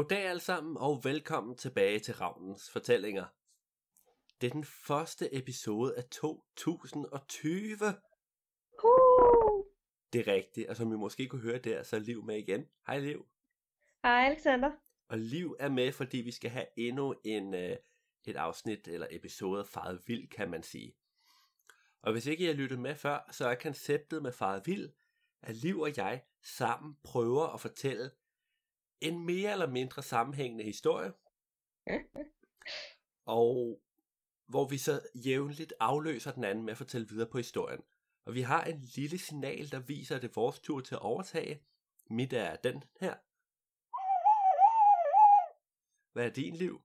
Goddag alle sammen, og velkommen tilbage til Ravnens Fortællinger. Det er den første episode af 2020. Uh. Det er rigtigt, og som I måske kunne høre der, så er Liv med igen. Hej Liv. Hej Alexander. Og Liv er med, fordi vi skal have endnu en, øh, et afsnit eller episode af Faret Vild, kan man sige. Og hvis ikke I har lyttet med før, så er konceptet med Faret Vild, at Liv og jeg sammen prøver at fortælle en mere eller mindre sammenhængende historie, og hvor vi så jævnligt afløser den anden med at fortælle videre på historien. Og vi har en lille signal, der viser, at det er vores tur til at overtage. Mit er den her. Hvad er din liv?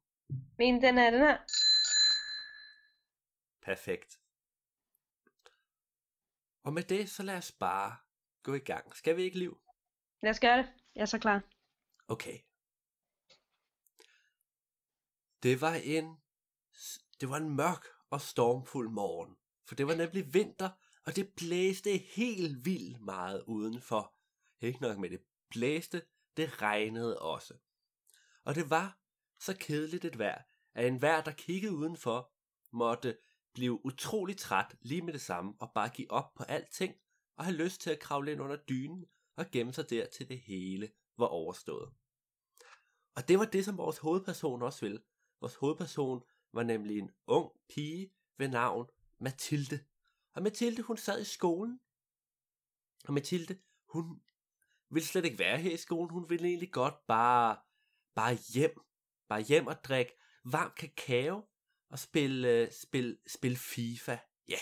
Min, den er den her. Perfekt. Og med det, så lad os bare gå i gang. Skal vi ikke, Liv? Lad os gøre det. Jeg er så klar. Okay. Det var en det var en mørk og stormfuld morgen, for det var nemlig vinter, og det blæste helt vildt meget udenfor. Ikke nok med det blæste, det regnede også. Og det var så kedeligt et vejr, at en vejr, der kiggede udenfor, måtte blive utrolig træt lige med det samme og bare give op på alting og have lyst til at kravle ind under dynen og gemme sig der til det hele var overstået. Og det var det, som vores hovedperson også ville. Vores hovedperson var nemlig en ung pige ved navn Mathilde. Og Mathilde, hun sad i skolen. Og Mathilde, hun ville slet ikke være her i skolen. Hun ville egentlig godt bare, bare hjem. Bare hjem og drikke varm kakao og spille, spille, spille FIFA. Ja, yeah.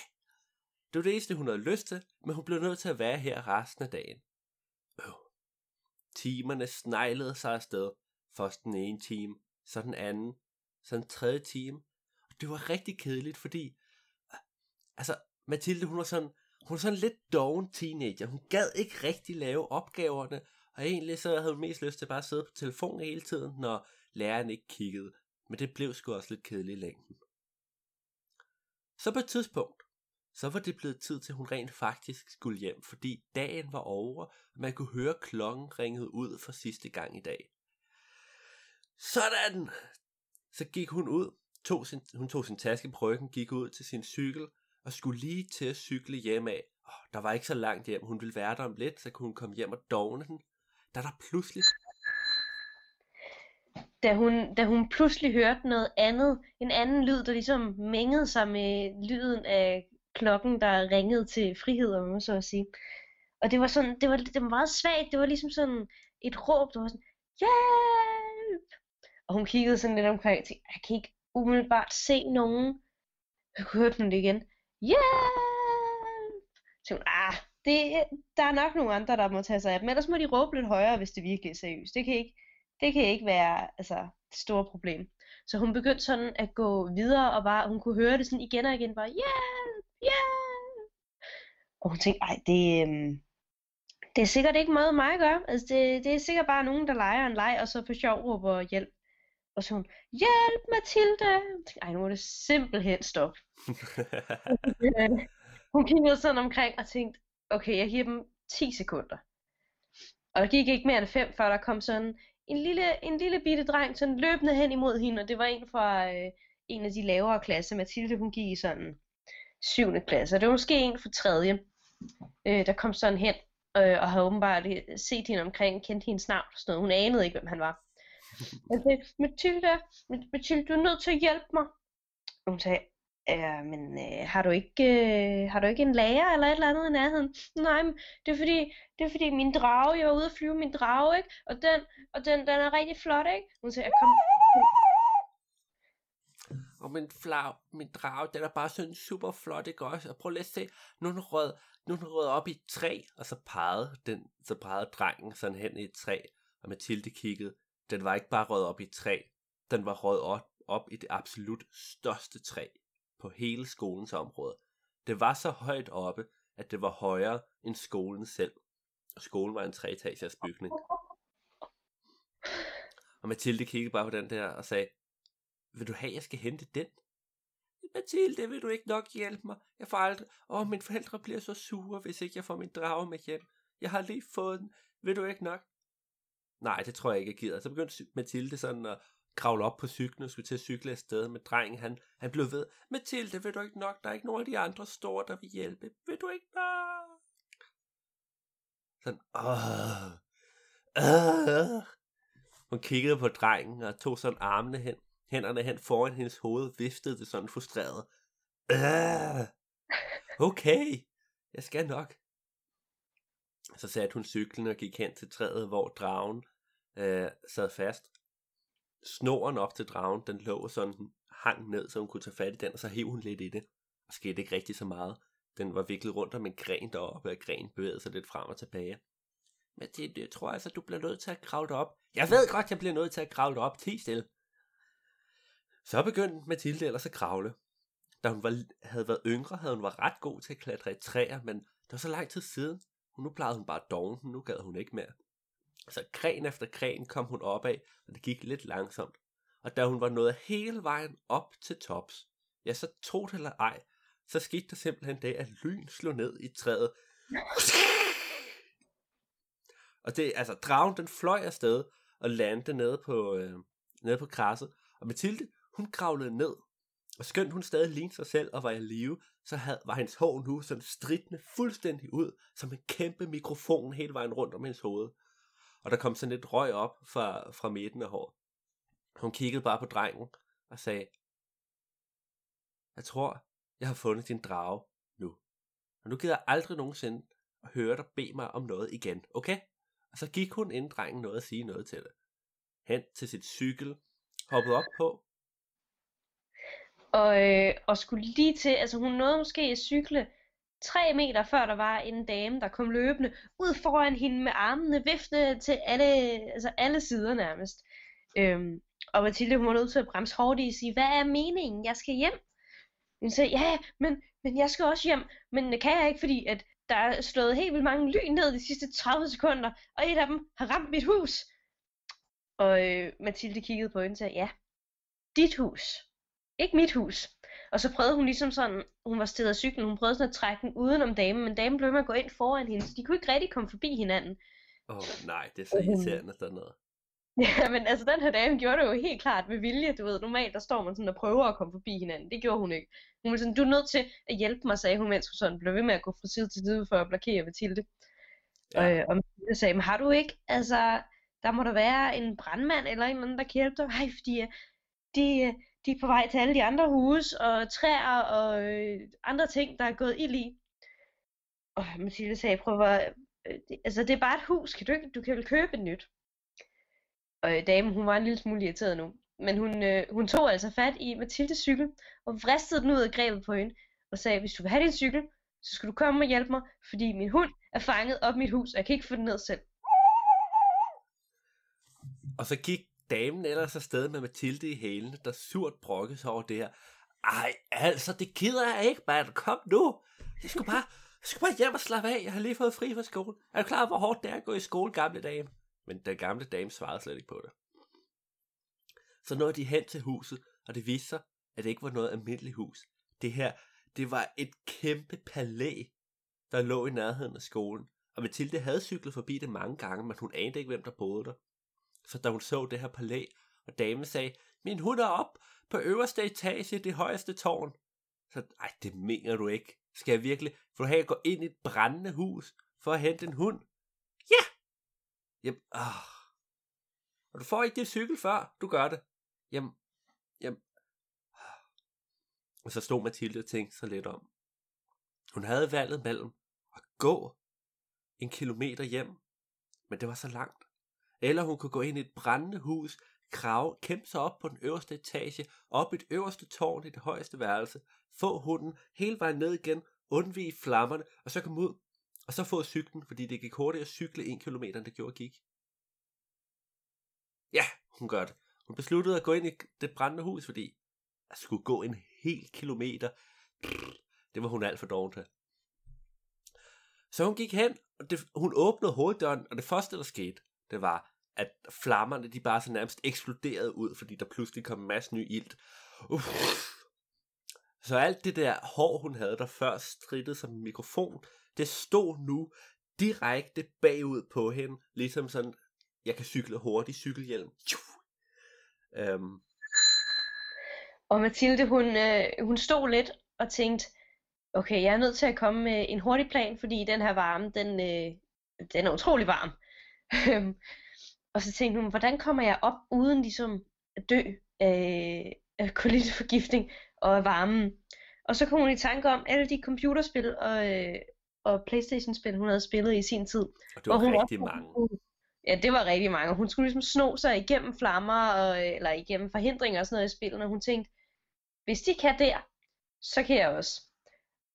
det var det eneste, hun havde lyst til, men hun blev nødt til at være her resten af dagen. Timerne sneglede sig afsted. Først den ene time, så den anden, så den tredje time. Og det var rigtig kedeligt, fordi altså, Mathilde, hun var sådan, hun var sådan lidt doven teenager. Hun gad ikke rigtig lave opgaverne, og egentlig så havde hun mest lyst til bare at sidde på telefonen hele tiden, når læreren ikke kiggede. Men det blev sgu også lidt kedeligt i længden. Så på et tidspunkt, så var det blevet tid til, at hun rent faktisk skulle hjem, fordi dagen var over, og man kunne høre klokken ringede ud for sidste gang i dag. Sådan! Så gik hun ud, tog sin, hun tog sin taske på ryggen, gik ud til sin cykel, og skulle lige til at cykle hjem af. Oh, der var ikke så langt hjem, hun ville være der om lidt, så kunne hun komme hjem og dogne den. Da der pludselig... Da hun, da hun pludselig hørte noget andet, en anden lyd, der ligesom mængede sig med lyden af klokken, der ringede til frihed, om man så at sige. Og det var sådan, det var, det var meget svagt, det var ligesom sådan et råb, der var sådan, hjælp! Og hun kiggede sådan lidt omkring og tænkte, jeg kan ikke umiddelbart se nogen. Jeg kunne høre det igen. Hjælp! Så hun, ah, det, der er nok nogle andre, der må tage sig af dem. Ellers må de råbe lidt højere, hvis det virkelig er seriøst. Det kan ikke, det kan ikke være altså, det store problem. Så hun begyndte sådan at gå videre, og bare, hun kunne høre det sådan igen og igen, bare hjælp, hjælp. Og hun tænkte, ej, det, øhm, det er sikkert ikke noget mig at gøre. Altså, det, det er sikkert bare nogen, der leger en leg, og så for sjov råber hjælp. Og så hun, hjælp Mathilde! Tænkte, Ej, nu må det simpelthen stoppe. hun kiggede sådan omkring og tænkte, okay, jeg giver dem 10 sekunder. Og der gik ikke mere end 5, før der kom sådan en lille, en lille bitte dreng sådan løbende hen imod hende, og det var en fra øh, en af de lavere klasser. Mathilde, hun gik i sådan syvende klasse, og det var måske en fra tredje, Øh, der kom sådan hen, øh, og havde åbenbart set hende omkring, kendte hendes navn og sådan noget. Hun anede ikke, hvem han var. Jeg sagde, Mathilde, Mathilde, du er nødt til at hjælpe mig. Og hun sagde, Ja, men øh, har du ikke øh, har du ikke en lærer eller et eller andet i nærheden? Nej, men det er fordi det er fordi min drage, jeg var ude at flyve min drage, ikke? Og den og den den er rigtig flot, ikke? Hun sagde, kom. Og min flag, min drage, den er bare sådan super flot, ikke også? Og prøv lige at se, nu er den rød, nu er den rød op i et træ, og så pegede den, så pegede drengen sådan hen i et træ, og Mathilde kiggede. Den var ikke bare rød op i et træ, den var rød op, op i det absolut største træ på hele skolens område. Det var så højt oppe, at det var højere end skolen selv. Og skolen var en treetagers bygning. Og Mathilde kiggede bare på den der og sagde, vil du have, at jeg skal hente den? Mathilde, vil du ikke nok hjælpe mig? Jeg får aldrig... Åh, oh, mine forældre bliver så sure, hvis ikke jeg får min drage med hjem. Jeg har lige fået den. Vil du ikke nok? nej, det tror jeg ikke, jeg gider. Så begyndte Mathilde sådan at kravle op på cyklen og skulle til at cykle afsted med drengen. Han, han blev ved, Mathilde, vil du ikke nok? Der er ikke nogen af de andre store, der vil hjælpe. Vil du ikke nok? Sådan, åh, åh. Hun kiggede på drengen og tog sådan armene hen, hænderne hen foran hendes hoved, viftede det sådan frustreret. Øh, okay, jeg skal nok. Så satte hun cyklen og gik hen til træet, hvor dragen øh, sad fast. Snoren op til dragen, den lå sådan, den hang ned, så hun kunne tage fat i den, og så hev hun lidt i det. Og skete ikke rigtig så meget. Den var viklet rundt om en gren deroppe, og grenen bevægede sig lidt frem og tilbage. Men det, jeg tror altså, du bliver nødt til at kravle op. Jeg ved godt, jeg bliver nødt til at kravle op. Ti stille. Så begyndte Mathilde ellers at kravle. Da hun var, havde været yngre, havde hun været ret god til at klatre i træer, men det var så lang tid siden. Nu plejede hun bare doven, nu gad hun ikke mere. Så gren efter gren kom hun op af, og det gik lidt langsomt. Og da hun var nået hele vejen op til tops, ja, så tog det eller ej, så skete der simpelthen det, at lyn slog ned i træet. Og det, altså, dragen den fløj afsted og landede nede på, øh, nede på krasset. Og Mathilde, hun kravlede ned. Og skønt hun stadig lignede sig selv og var i live, så havde, var hendes hår nu sådan stridende fuldstændig ud, som en kæmpe mikrofon hele vejen rundt om hendes hoved. Og der kom sådan lidt røg op fra, fra midten af håret. Hun kiggede bare på drengen og sagde, Jeg tror, jeg har fundet din drage nu. Og nu gider jeg aldrig nogensinde at høre dig bede mig om noget igen, okay? Og så gik hun inden drengen noget at sige noget til det. Hen til sit cykel, hoppede op på. Og, øh, og skulle lige til, altså hun nåede måske at cykle tre meter før der var en dame, der kom løbende ud foran hende med armene viftende til alle, altså alle sider nærmest. Øhm, og Mathilde hun var nødt til at bremse hårdt i og sige, hvad er meningen? Jeg skal hjem. Hun sagde, ja, men, men jeg skal også hjem. Men det kan jeg ikke, fordi at der er slået helt vildt mange lyn ned de sidste 30 sekunder, og et af dem har ramt mit hus. Og øh, Mathilde kiggede på hende og sagde, ja, dit hus. Ikke mit hus. Og så prøvede hun ligesom sådan, hun var stedet af cyklen, hun prøvede sådan at trække den udenom damen, men damen blev med at gå ind foran hende, så de kunne ikke rigtig komme forbi hinanden. Åh oh, nej, det er så irriterende sådan noget. Ja, men altså den her dame gjorde det jo helt klart med vilje, du ved. Normalt der står man sådan og prøver at komme forbi hinanden. Det gjorde hun ikke. Hun var sådan, du er nødt til at hjælpe mig, sagde hun, mens hun sådan blev ved med at gå fra side til side for at blokere Mathilde. Ja. Og, øh, og Mathilde sagde, men har du ikke, altså, der må der være en brandmand eller en eller anden, der kan hjælpe dig. Nej, fordi øh, de, øh, de er på vej til alle de andre huse og træer og øh, andre ting, der er gået ild i. Og Mathilde sagde, prøv at, øh, altså det er bare et hus, kan du ikke, du kan vel købe et nyt. Og øh, damen, hun var en lille smule irriteret nu. Men hun, øh, hun tog altså fat i Mathildes cykel, og vristede den ud af grebet på hende, og sagde, hvis du vil have din cykel, så skal du komme og hjælpe mig, fordi min hund er fanget op i mit hus, og jeg kan ikke få den ned selv. Og så gik damen ellers afsted med Mathilde i hælene, der surt brokkede sig over det her. Ej, altså, det gider jeg ikke, mand. Kom nu. Jeg skal bare, jeg skal bare hjem og slappe af. Jeg har lige fået fri fra skole. Er du klar, hvor hårdt det er at gå i skole gamle dage? Men den gamle dame svarede slet ikke på det. Så nåede de hen til huset, og det viste sig, at det ikke var noget almindeligt hus. Det her, det var et kæmpe palæ, der lå i nærheden af skolen. Og Mathilde havde cyklet forbi det mange gange, men hun anede ikke, hvem der boede der. Så da hun så det her palæ, og damen sagde, min hund er op på øverste etage i det højeste tårn. Så, ej, det mener du ikke. Skal jeg virkelig, for have at gå ind i et brændende hus, for at hente en hund? Ja! Jamen, ah. Og du får ikke din cykel før, du gør det. Jamen, jamen. Og så stod Mathilde og tænkte sig lidt om. Hun havde valget mellem at gå en kilometer hjem, men det var så langt. Eller hun kunne gå ind i et brændende hus, krave, kæmpe sig op på den øverste etage, op i det øverste tårn i det højeste værelse, få hunden hele vejen ned igen, undvige flammerne, og så komme ud, og så få cyklen, fordi det gik hurtigt at cykle en kilometer, end det gjorde gik. Ja, hun gør det. Hun besluttede at gå ind i det brændende hus, fordi at skulle gå en hel kilometer, det var hun alt for doven til. Så hun gik hen, og det, hun åbnede hoveddøren, og det første, der skete, det var, at flammerne, de bare så nærmest eksploderede ud, fordi der pludselig kom en masse ny ilt. Uff. Så alt det der hår, hun havde, der før strittede som en mikrofon, det stod nu direkte bagud på hende, ligesom sådan jeg kan cykle hurtigt, cykelhjelm. Øhm, Og Mathilde, hun, øh, hun stod lidt og tænkte, okay, jeg er nødt til at komme med en hurtig plan, fordi den her varme, den, øh, den er utrolig varm. Øhm, og så tænkte hun, hvordan kommer jeg op uden ligesom at dø af, af kulilteforgiftning og af varmen? Og så kom hun i tanke om alle de computerspil og, øh, og Playstation-spil, hun havde spillet i sin tid. og det var hun rigtig også- mange. Ja, det var rigtig mange. Hun skulle ligesom sno sig igennem flammer, og, eller igennem forhindringer og sådan noget i spillet, og hun tænkte, hvis de kan der, så kan jeg også.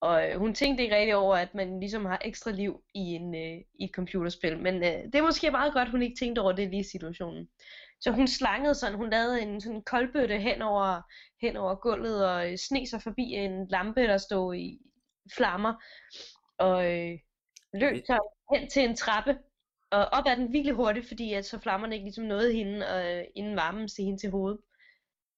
Og øh, hun tænkte ikke rigtig over, at man ligesom har ekstra liv i, en, øh, i et computerspil. Men øh, det er måske meget godt, hun ikke tænkte over det lige i situationen. Så hun slangede sådan, hun lavede en sådan koldbøtte hen over, hen over gulvet og øh, sne sig forbi en lampe, der stod i flammer. Og øh, løb så hen til en trappe. Og op ad den virkelig hurtigt, fordi at så flammerne ikke ligesom nåede hende, og, øh, inden varmen steg hende til hovedet.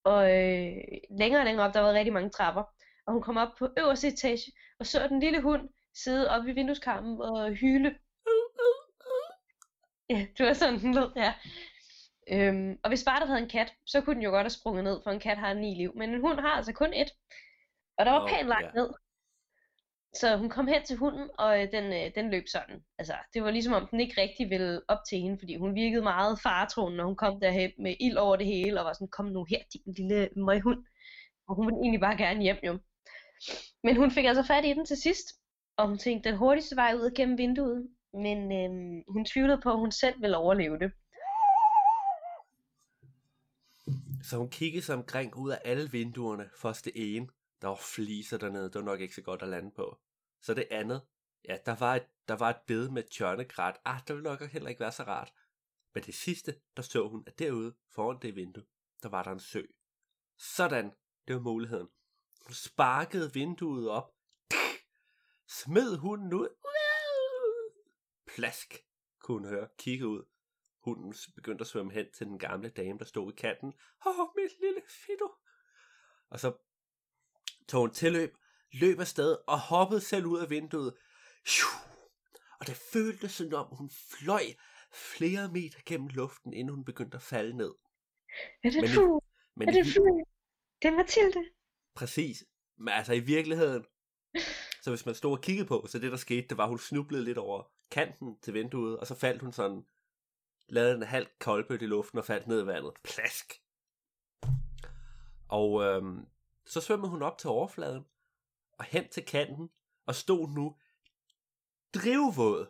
Og øh, længere og længere op, der var rigtig mange trapper. Og hun kom op på øverste etage, og så den lille hund sidde oppe i vindueskarmen og hyle. Ja, det var sådan, den lød, ja. Øhm, og hvis bare der havde en kat, så kunne den jo godt have sprunget ned, for en kat har ni liv. Men en hund har altså kun et. Og der var Nå, pænt langt ja. ned. Så hun kom hen til hunden, og øh, den, øh, den løb sådan. Altså, det var ligesom om den ikke rigtig ville op til hende, fordi hun virkede meget faretroende, når hun kom derhen med ild over det hele, og var sådan, kom nu her, din lille møghund. Og hun ville egentlig bare gerne hjem, jo. Men hun fik altså fat i den til sidst, og hun tænkte, den hurtigste vej ud gennem vinduet. Men øhm, hun tvivlede på, at hun selv ville overleve det. Så hun kiggede sig omkring ud af alle vinduerne. Først det ene, der var fliser dernede, det var nok ikke så godt at lande på. Så det andet, ja, der var et, der var et bed med tjørnegræt. Ah, det ville nok heller ikke være så rart. Men det sidste, der så hun, at derude foran det vindue, der var der en sø. Sådan, det var muligheden. Sparkede vinduet op. Smed hunden ud. Plask, kunne hun høre. Kigge ud. Hunden begyndte at svømme hen til den gamle dame, der stod i kanten. Åh, oh, mit lille Fido. Og så tog hun tilløb, løb afsted og hoppede selv ud af vinduet. Og det føltes som om hun fløj flere meter gennem luften, inden hun begyndte at falde ned. Er det fugl? Er det fugl? Det er Mathilde. Præcis. Men altså i virkeligheden, så hvis man stod og kiggede på, så det der skete, det var, at hun snublede lidt over kanten til vinduet, og så faldt hun sådan, lavede en halv koldbøtte i luften og faldt ned i vandet. Plask! Og øhm, så svømmede hun op til overfladen, og hen til kanten, og stod nu drivvåd,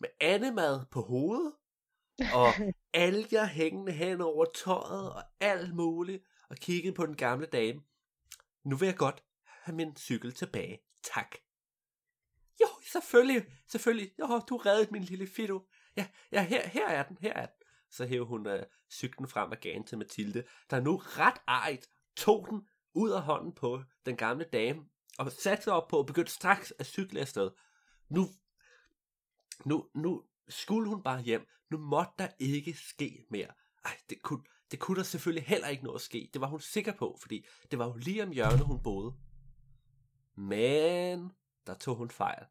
med andemad på hovedet, og alger hængende hen over tøjet, og alt muligt, og kiggede på den gamle dame. Nu vil jeg godt have min cykel tilbage. Tak. Jo, selvfølgelig, selvfølgelig. Jo, du reddede min lille Fido. Ja, ja her, her er den, her er den. Så hævde hun øh, cyklen frem og gav den til Mathilde, der nu ret ejet tog den ud af hånden på den gamle dame, og satte sig op på og begyndte straks at cykle afsted. Nu, nu, nu skulle hun bare hjem. Nu måtte der ikke ske mere. Ej, det kunne, det kunne der selvfølgelig heller ikke nå at ske. Det var hun sikker på, fordi det var jo lige om hjørnet, hun boede. Men der tog hun fejl.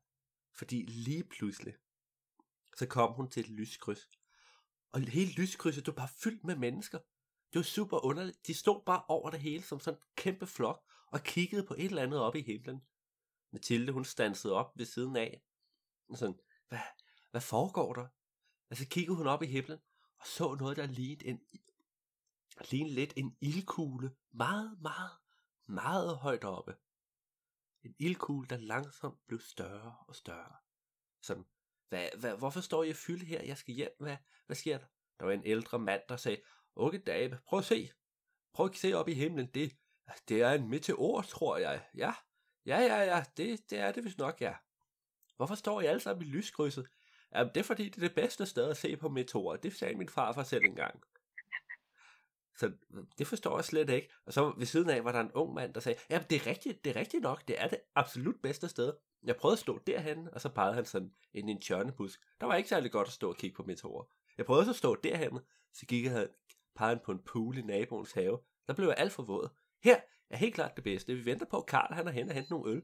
Fordi lige pludselig, så kom hun til et lyskryds. Og hele lyskrydset, det var bare fyldt med mennesker. Det var super underligt. De stod bare over det hele som sådan en kæmpe flok, og kiggede på et eller andet op i himlen. Mathilde, hun stansede op ved siden af. Og sådan, hvad, hvad foregår der? Og så kiggede hun op i himlen, og så noget, der lignede, en, lignede lidt en ildkugle. Meget, meget, meget højt oppe. En ildkugle, der langsomt blev større og større. Sådan, hvad, hvad, hvorfor står jeg fyldt her? Jeg skal hjem. Hvad, hvad sker der? Der var en ældre mand, der sagde, okay dame, prøv at se. Prøv at se op i himlen. Det, det er en meteor, tror jeg. Ja, ja, ja, ja. Det, det er det vist nok, ja. Hvorfor står I alle sammen i lyskrydset? Jamen, det er fordi, det er det bedste sted at se på meteorer. Det sagde min far for selv engang. Så det forstår jeg slet ikke. Og så ved siden af var der en ung mand, der sagde, ja, det er rigtigt, det er rigtigt nok, det er det absolut bedste sted. Jeg prøvede at stå derhen, og så pegede han sådan ind i en tjørnebusk. Der var ikke særlig godt at stå og kigge på meteorer. Jeg prøvede så at stå derhen, så gik jeg pegede han på en pool i naboens have. Der blev jeg alt for våd. Her er helt klart det bedste. Vi venter på, at Karl han er hen og hente nogle øl.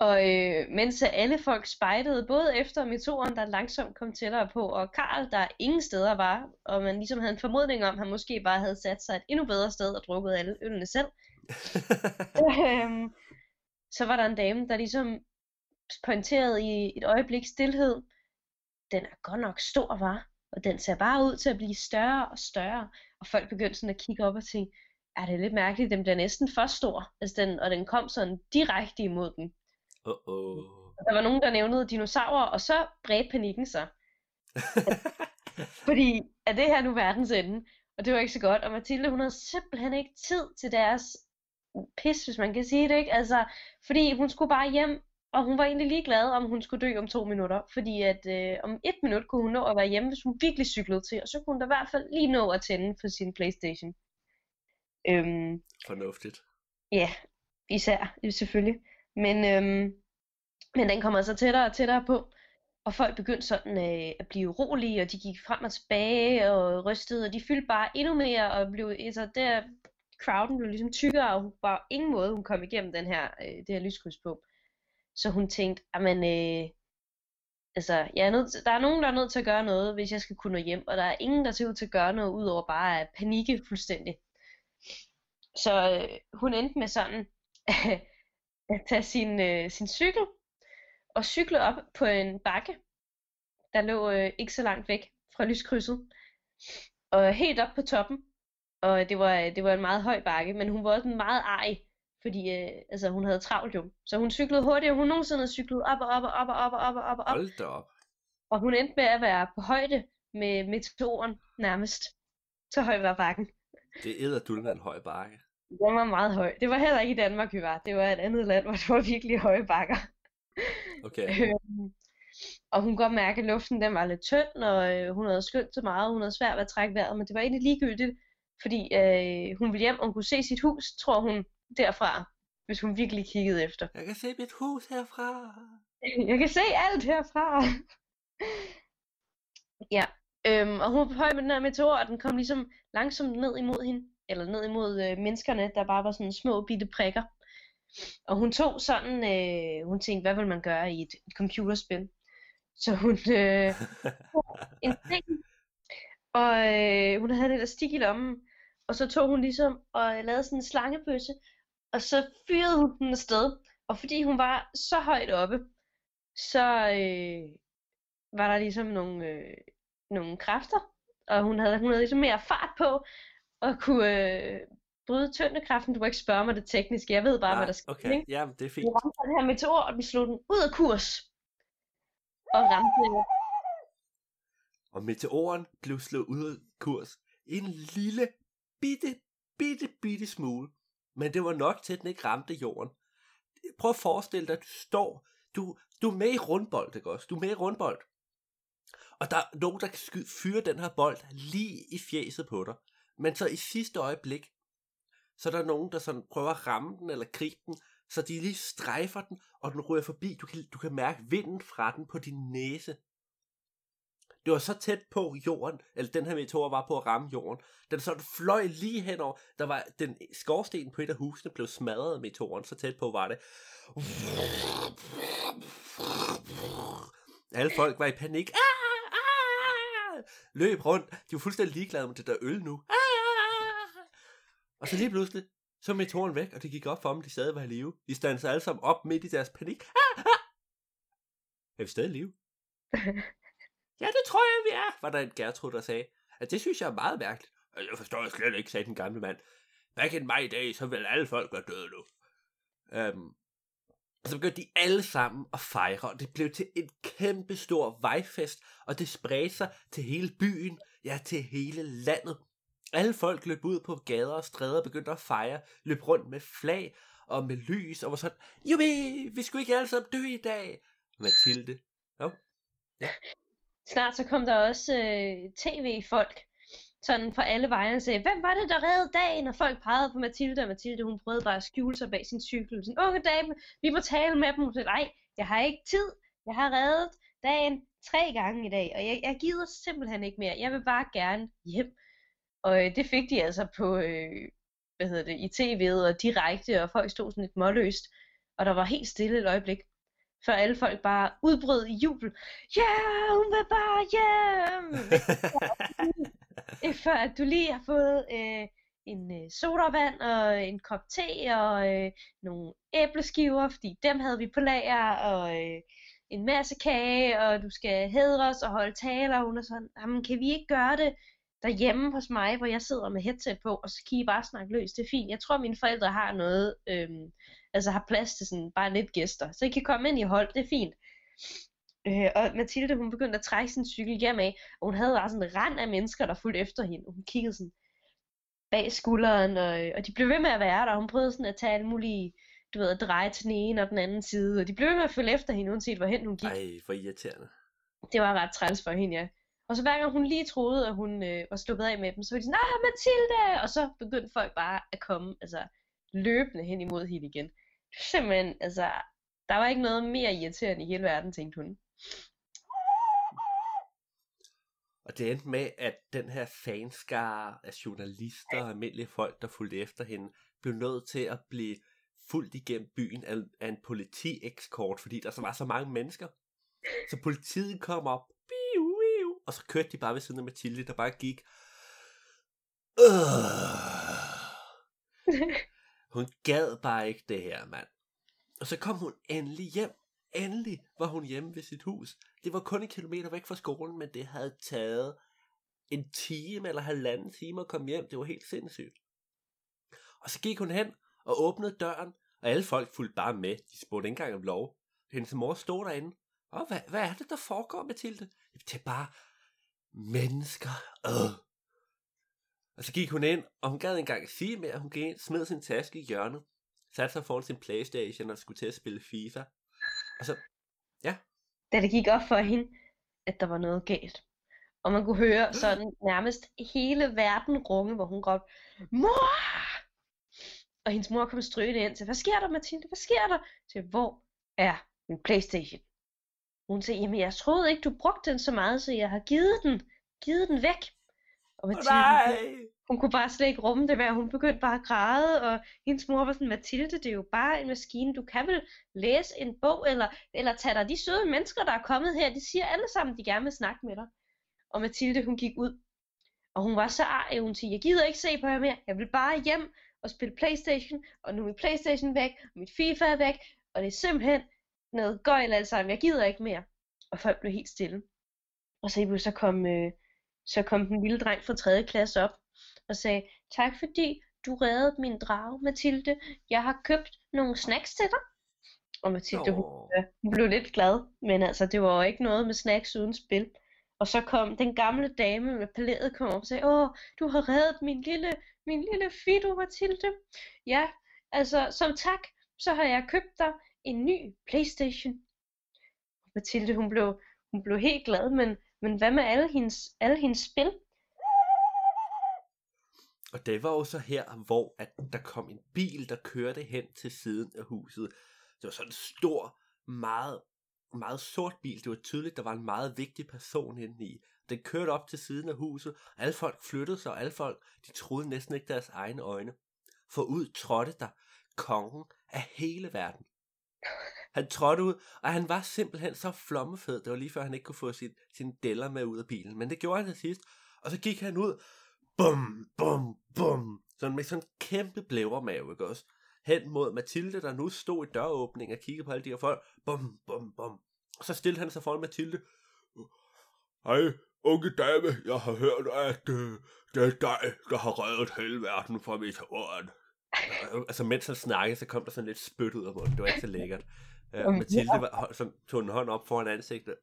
Og øh, mens alle folk spejdede, både efter meteoren, der langsomt kom tættere på, og Karl, der ingen steder var, og man ligesom havde en formodning om, at han måske bare havde sat sig et endnu bedre sted og drukket alle ølene selv, øhm, så var der en dame, der ligesom pointerede i et øjeblik stillhed, den er godt nok stor, var, og den ser bare ud til at blive større og større, og folk begyndte sådan at kigge op og tænke, er det lidt mærkeligt, den bliver næsten for stor, altså den, og den kom sådan direkte imod den. Uh-oh. Der var nogen, der nævnede dinosaurer, og så bredte panikken sig. Fordi er det her nu verdens ende? Og det var ikke så godt, og Mathilde, hun havde simpelthen ikke tid til deres pis, hvis man kan sige det, ikke? Altså, fordi hun skulle bare hjem, og hun var egentlig ligeglad, om hun skulle dø om to minutter, fordi at øh, om et minut kunne hun nå at være hjemme, hvis hun virkelig cyklede til, og så kunne hun da i hvert fald lige nå at tænde for sin Playstation. Øhm, Fornuftigt. ja, især, selvfølgelig. Men, øhm, men den kommer så tættere og tættere på, og folk begyndte sådan øh, at blive urolige, og de gik frem og tilbage og rystede, og de fyldte bare endnu mere, og blev, altså der, crowden blev ligesom tykkere, og hun var ingen måde, hun kom igennem den her, øh, det her lyskryds på. Så hun tænkte, at men øh, altså, jeg er nødt til, der er nogen, der er nødt til at gøre noget, hvis jeg skal kunne nå hjem, og der er ingen, der ser ud til at gøre noget, udover bare at panikke fuldstændig. Så øh, hun endte med sådan tage sin, øh, sin cykel og cykle op på en bakke, der lå øh, ikke så langt væk fra lyskrydset. Og helt op på toppen. Og det var, det var en meget høj bakke, men hun var også meget ej, fordi øh, altså, hun havde travlt jo. Så hun cyklede hurtigere, hun nogensinde havde cyklet op og op og op og op og op og op og op. Hold da op. Og hun endte med at være på højde med meteoren nærmest. Så høj var bakken. Det æder du en høj bakke. Den var meget høj. Det var heller ikke i Danmark, vi var. Det var et andet land, hvor det var virkelig høje bakker. Okay. Øhm, og hun kunne godt mærke, at luften den var lidt tynd, og øh, hun havde skyndt så meget, hun havde svært ved at trække vejret, men det var egentlig ligegyldigt, fordi øh, hun ville hjem, og hun kunne se sit hus, tror hun, derfra, hvis hun virkelig kiggede efter. Jeg kan se mit hus herfra. Jeg kan se alt herfra. ja, øhm, og hun var på høj med den her meteor, og den kom ligesom langsomt ned imod hende, eller ned imod øh, menneskerne, der bare var sådan små bitte prikker. Og hun tog sådan, øh, hun tænkte, hvad vil man gøre i et, et computerspil? Så hun øh, tog en ting, og øh, hun havde lidt elastik i lommen, og så tog hun ligesom og lavede sådan en slangebøsse, og så fyrede hun den afsted. Og fordi hun var så højt oppe, så øh, var der ligesom nogle, øh, nogle kræfter, og hun havde, hun havde ligesom mere fart på, og kunne øh, bryde tyndekraften. Du må ikke spørge mig det tekniske, jeg ved bare, Nej, hvad der skete. okay. ikke? Jamen, det er Vi fint. ramte den her meteor, og vi slog den ud af kurs. Og ramte Og meteoren blev slået ud af kurs en lille, bitte, bitte, bitte smule. Men det var nok til, at den ikke ramte jorden. Prøv at forestille dig, at du står, du, du er med i rundbold, ikke også? Du er med i rundbold. Og der er nogen, der kan skyde, fyre den her bold lige i fjeset på dig. Men så i sidste øjeblik, så er der nogen, der sådan prøver at ramme den eller gribe den, så de lige strejfer den, og den ryger forbi. Du kan, du kan mærke vinden fra den på din næse. Det var så tæt på jorden, eller den her meteor var på at ramme jorden. Den sådan fløj lige henover. Der var den skorsten på et af husene blev smadret af meteoren, så tæt på var det. Alle folk var i panik. Ah, ah! Løb rundt. De var fuldstændig ligeglade med det der øl nu. Ah! Og så lige pludselig, så meteoren væk, og det gik op for dem, de stadig var i live. De standede alle sammen op midt i deres panik. Ah, ah! Er vi stadig i live? Ja, det tror jeg, vi er, var der en Gertrud, der sagde. At det synes jeg er meget mærkeligt. Og Jeg forstår jeg slet ikke, sagde den gamle mand. Back in my day, så ville alle folk være døde nu. Um, og så begyndte de alle sammen at fejre, og det blev til en kæmpe stor vejfest, og det spredte sig til hele byen, ja til hele landet. Alle folk løb ud på gader og stræder og begyndte at fejre, løb rundt med flag og med lys, og var sådan, Jubi, vi skulle ikke alle sammen dø i dag. Mathilde, jo, Snart så kom der også øh, tv-folk, sådan fra alle veje og sagde, hvem var det, der reddede dagen? Og folk pegede på Mathilde, og Mathilde hun prøvede bare at skjule sig bag sin cykel. Sådan, unge dame, vi må tale med dem. Hun sagde, nej, jeg har ikke tid. Jeg har reddet dagen tre gange i dag, og jeg, jeg gider simpelthen ikke mere. Jeg vil bare gerne hjem. Og øh, det fik de altså på, øh, hvad hedder det, i tv'et og direkte, og folk stod sådan lidt målløst. Og der var helt stille et øjeblik. før alle folk bare udbrød i jubel. Ja, yeah, hun vil bare hjem! før at du lige har fået øh, en øh, sodavand og en kop te og øh, nogle æbleskiver, fordi dem havde vi på lager, og øh, en masse kage, og du skal hedres og holde taler, og hun er sådan, jamen kan vi ikke gøre det derhjemme hos mig, hvor jeg sidder med headset på, og så kan I bare snakke løs, det er fint. Jeg tror, mine forældre har noget, øhm, altså har plads til sådan bare lidt gæster, så I kan komme ind i hold, det er fint. Øh, og Mathilde, hun begyndte at trække sin cykel hjem af, og hun havde bare sådan en rand af mennesker, der fulgte efter hende, hun kiggede sådan bag skulderen, og, og de blev ved med at være der, hun prøvede sådan at tage alle mulige, du ved, at dreje til den ene og den anden side, og de blev ved med at følge efter hende, uanset hvorhen hun gik. Ej, hvor irriterende. Det var ret træls for hende, ja. Og så hver gang hun lige troede, at hun øh, var sluppet af med dem, så var de sådan, nej, Mathilde! Og så begyndte folk bare at komme, altså løbende hen imod hende igen. Simpelthen, altså, der var ikke noget mere irriterende i hele verden, tænkte hun. Og det endte med, at den her fanskare af journalister og almindelige folk, der fulgte efter hende, blev nødt til at blive fuldt igennem byen af, af en politiekskort, fordi der så var så mange mennesker. Så politiet kom op, og så kørte de bare ved siden af Mathilde, der bare gik. Øh. Hun gad bare ikke det her, mand. Og så kom hun endelig hjem. Endelig var hun hjemme ved sit hus. Det var kun en kilometer væk fra skolen, men det havde taget en time eller halvanden time at komme hjem. Det var helt sindssygt. Og så gik hun hen og åbnede døren, og alle folk fulgte bare med. De spurgte ikke engang om lov. Hendes mor stod derinde. Og hvad, hvad er det, der foregår, Mathilde? Det er bare mennesker. Øh. Og så gik hun ind, og hun gad ikke engang sige mere. Hun gik ind, smed sin taske i hjørnet, satte sig foran sin Playstation og skulle til at spille FIFA. Og så, ja. Da det gik op for hende, at der var noget galt. Og man kunne høre sådan nærmest hele verden runge, hvor hun råbte, Mor! Og hendes mor kom strøende ind til, hvad sker der, Mathilde? Hvad sker der? Til, hvor er min Playstation? Hun sagde, jamen jeg troede ikke, du brugte den så meget, så jeg har givet den, givet den væk. Og Mathilde, Nej! hun kunne bare slet ikke rumme det ved, hun begyndte bare at græde, og hendes mor var sådan, Mathilde, det er jo bare en maskine, du kan vel læse en bog, eller, eller tage dig de søde mennesker, der er kommet her, de siger alle sammen, de gerne vil snakke med dig. Og Mathilde, hun gik ud, og hun var så arg, hun siger, jeg gider ikke se på jer mere, jeg vil bare hjem og spille Playstation, og nu er min Playstation væk, og mit FIFA er væk, og det er simpelthen noget gøjl alle sammen, jeg gider ikke mere. Og folk blev helt stille. Og så, så kom, øh, så kom den lille dreng fra 3. klasse op og sagde, tak fordi du reddede min drage, Mathilde. Jeg har købt nogle snacks til dig. Og Mathilde, hun, Åh. hun blev lidt glad, men altså, det var jo ikke noget med snacks uden spil. Og så kom den gamle dame med palæet kom op og sagde, åh, du har reddet min lille, min lille Fido, Mathilde. Ja, altså, som tak, så har jeg købt dig en ny Playstation. Mathilde, hun blev, hun blev helt glad, men, men hvad med alle hendes, alle hendes spil? Og det var jo så her, hvor at der kom en bil, der kørte hen til siden af huset. Det var sådan en stor, meget, meget sort bil. Det var tydeligt, der var en meget vigtig person inde i. Den kørte op til siden af huset, og alle folk flyttede sig, og alle folk, de troede næsten ikke deres egne øjne. For ud trådte der kongen af hele verden. Han trådte ud, og han var simpelthen så flommefed. Det var lige før, han ikke kunne få sin, sin deller med ud af bilen. Men det gjorde han til sidst. Og så gik han ud, bum, bum, bum, sådan med sådan en kæmpe blævermave, ikke også? Hen mod Mathilde, der nu stod i døråbningen og kiggede på alle de her folk. Bum, bum, bum. Og så stillede han sig foran Mathilde. Hej, unge dame, jeg har hørt, at øh, det er dig, der har reddet hele verden fra mit ord. altså, mens han snakkede, så kom der sådan lidt spyt ud af munden. Det var ikke så lækkert. Uh, Okay. Mathilde var, sådan, tog en hånd op foran ansigtet.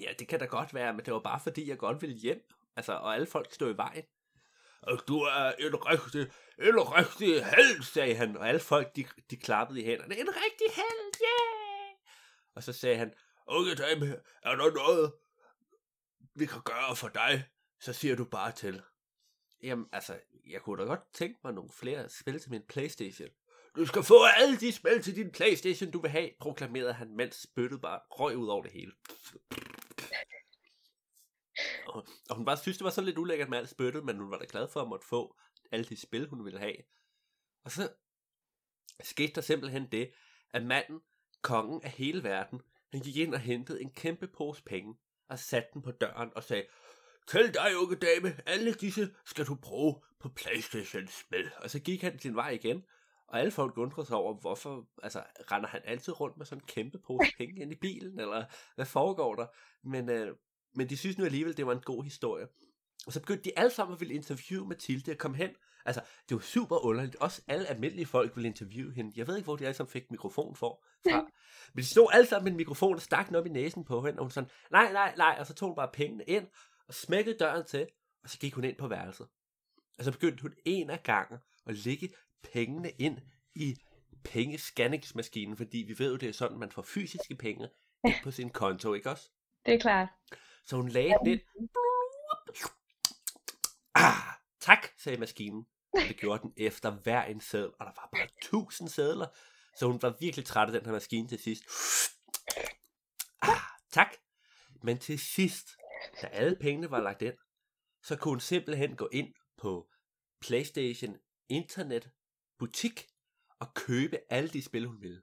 Ja, det kan da godt være, men det var bare fordi, jeg godt ville hjem. Altså, og alle folk stod i vejen. Og du er en rigtig, en rigtig held, sagde han. Og alle folk, de, de klappede i hænderne. En rigtig held, yeah! Og så sagde han, unge dame, er der noget, vi kan gøre for dig? Så siger du bare til. Jamen, altså, jeg kunne da godt tænke mig nogle flere spil til min Playstation. Du skal få alle de spil til din Playstation, du vil have, proklamerede han, mens spyttet bare røg ud over det hele. Og, og hun bare synes, det var så lidt ulækkert med alt spyttet, men hun var da glad for at måtte få alle de spil, hun ville have. Og så skete der simpelthen det, at manden kongen af hele verden, han gik ind og hentede en kæmpe pose penge, og satte den på døren og sagde, Tæl dig, unge dame, alle disse skal du bruge på Playstation-spil. Og så gik han sin vej igen, og alle folk undrede sig over, hvorfor altså, render han altid rundt med sådan en kæmpe pose penge ind i bilen, eller hvad foregår der? Men, øh, men de synes nu alligevel, det var en god historie. Og så begyndte de alle sammen at ville interviewe Mathilde og komme hen. Altså, det var super underligt. Også alle almindelige folk ville interviewe hende. Jeg ved ikke, hvor de alle sammen fik mikrofon for, fra. Men de stod alle sammen med en mikrofon og stak den op i næsen på hende. Og hun sådan, nej, nej, nej. Og så tog hun bare pengene ind og smækkede døren til. Og så gik hun ind på værelset. Og så begyndte hun en af gangen at lægge pengene ind i pengescanningsmaskinen. Fordi vi ved jo, det er sådan, man får fysiske penge ind på sin konto, ikke også? Det er klart. Så hun lagde den ind. Ah, tak, sagde maskinen. Og det gjorde den efter hver en sædel, og der var bare tusind sædler. Så hun var virkelig træt af den her maskine til sidst. Ah, tak. Men til sidst, da alle pengene var lagt ind, så kunne hun simpelthen gå ind på PlayStation Internet butik og købe alle de spil, hun ville.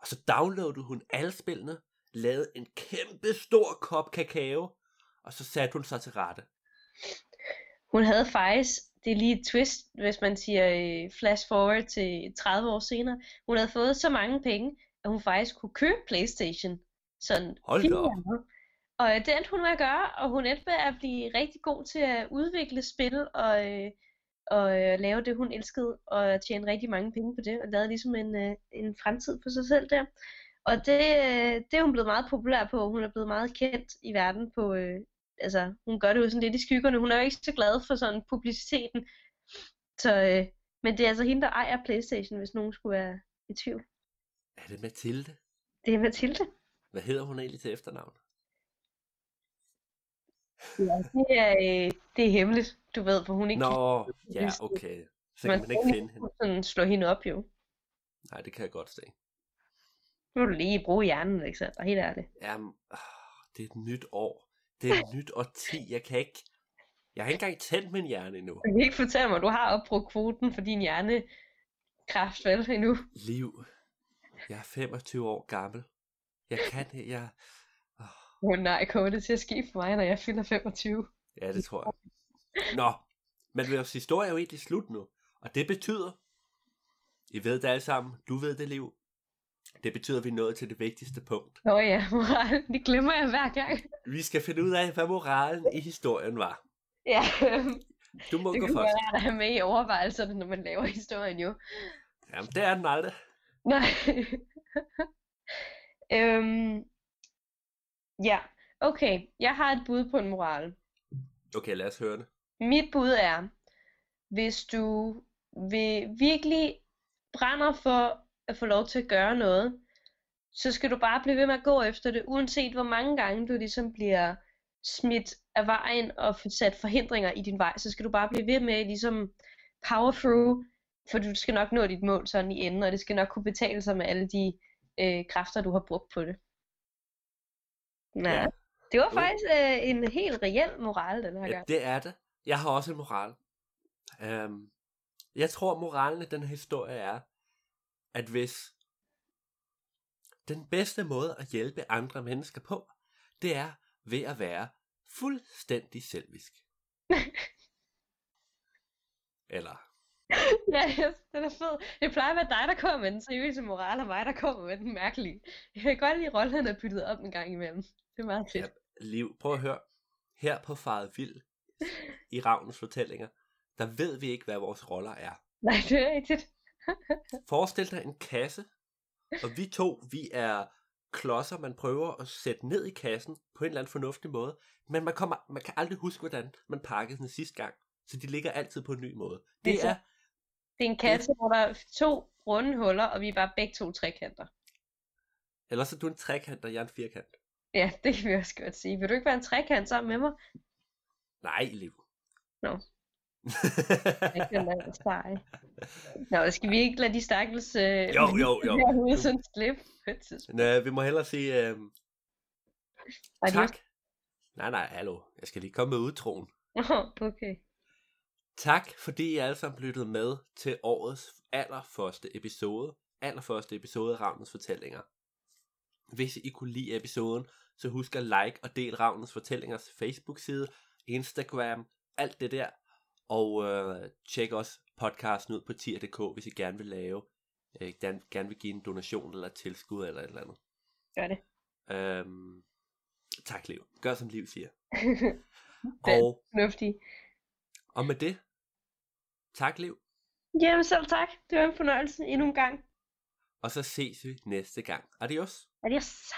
Og så downloadede hun alle spillene, lavede en kæmpe stor kop kakao, og så satte hun sig til rette. Hun havde faktisk, det er lige et twist, hvis man siger øh, flash forward til 30 år senere, hun havde fået så mange penge, at hun faktisk kunne købe Playstation. Sådan Hold da op. Og øh, det endte hun med at gøre, og hun endte med at blive rigtig god til at udvikle spil og, øh, og øh, lave det, hun elskede, og tjene rigtig mange penge på det, og lavede ligesom en, øh, en fremtid for sig selv der. Og det, øh, det er hun blevet meget populær på. Hun er blevet meget kendt i verden på, øh, altså hun gør det jo sådan lidt i skyggerne. Hun er jo ikke så glad for sådan publiciteten. Så, øh, men det er altså hende, der ejer Playstation, hvis nogen skulle være i tvivl. Er det Mathilde? Det er Mathilde. Hvad hedder hun egentlig til efternavn? Ja, det er, øh, det er hemmeligt, du ved, for hun ikke Nå, kan ja, okay. Så kan man ikke finde hende. sådan slå hende op jo. Nej, det kan jeg godt se. Nu må du lige bruge hjernen, Alexander, helt ærligt. Jamen, ah, det er et nyt år. Det er et nyt årti. Jeg kan ikke... Jeg har ikke engang tændt min hjerne endnu. Du kan ikke fortælle mig, at du har opbrugt kvoten for din hjernekraft, vel, endnu. Liv. Jeg er 25 år gammel. Jeg kan det. Jeg... Oh, Åh oh, nej, kommer det til at ske for mig, når jeg fylder 25? ja, det tror jeg. Nå, men vores historie er jo egentlig slut nu. Og det betyder... I ved det alle sammen. Du ved det, Liv. Det betyder, at vi er nået til det vigtigste punkt. Nå ja, moral, det glemmer jeg hver gang. Vi skal finde ud af, hvad moralen i historien var. Ja, Du må det gå først. være at have med i overvejelserne, når man laver historien jo. Jamen, det er den aldrig. Nej. øhm, ja, okay. Jeg har et bud på en moral. Okay, lad os høre det. Mit bud er, hvis du vil virkelig brænder for at få lov til at gøre noget, så skal du bare blive ved med at gå efter det, uanset hvor mange gange du ligesom bliver smidt af vejen og sat forhindringer i din vej, så skal du bare blive ved med ligesom power through, for du skal nok nå dit mål sådan i enden, og det skal nok kunne betale sig med alle de øh, kræfter, du har brugt på det. Ja, Ja. det var faktisk øh, en helt reel moral den her Ja, gang. det er det. Jeg har også en moral. Um, jeg tror, moralen i den her historie er, at hvis den bedste måde at hjælpe andre mennesker på, det er ved at være fuldstændig selvisk. Eller, Ja, yes, den er fed. Det plejer at være dig, der kommer med den seriøse moral, og mig, der kommer med den mærkelige. Jeg kan godt lide, at rollerne er byttet op en gang imellem. Det er meget fedt. ja, liv, prøv at høre. Her på Faret Vild, i Ravnens fortællinger, der ved vi ikke, hvad vores roller er. Nej, det er rigtigt. Forestil dig en kasse, og vi to, vi er klodser, man prøver at sætte ned i kassen på en eller anden fornuftig måde, men man, kommer, man kan aldrig huske, hvordan man pakkede den sidste gang. Så de ligger altid på en ny måde. Det Det så- er, Det er en kasse, hvor der er to runde huller, og vi er bare begge to trekanter. eller så er du en trekant, og jeg er en firkant. Ja, det kan vi også godt sige. Vil du ikke være en trekant sammen med mig? Nej, Liv. Nå. Jeg kan lade sej. Nå, skal vi ikke lade de stakkels øh, Jo, jo, jo. herude sådan slippe på et tidspunkt? Men, øh, vi må hellere sige øh, tak. Nej, nej, hallo. Jeg skal lige komme med udtroen. Nå, okay. Tak, fordi I alle sammen lyttede med til årets allerførste episode allerførste episode af Ravnens Fortællinger. Hvis I kunne lide episoden, så husk at like og del Ravnens Fortællingers Facebook-side, Instagram, alt det der. Og øh, tjek også podcasten ud på tier.dk, hvis I gerne vil lave, øh, gerne, gerne vil give en donation eller et tilskud eller et eller andet. Gør det. Øhm, tak, Liv. Gør som Liv siger. Det er Og, fornuftigt. Og med det, tak, Liv. Jamen selv tak. Det var en fornøjelse endnu en gang. Og så ses vi næste gang. Adios. Adios.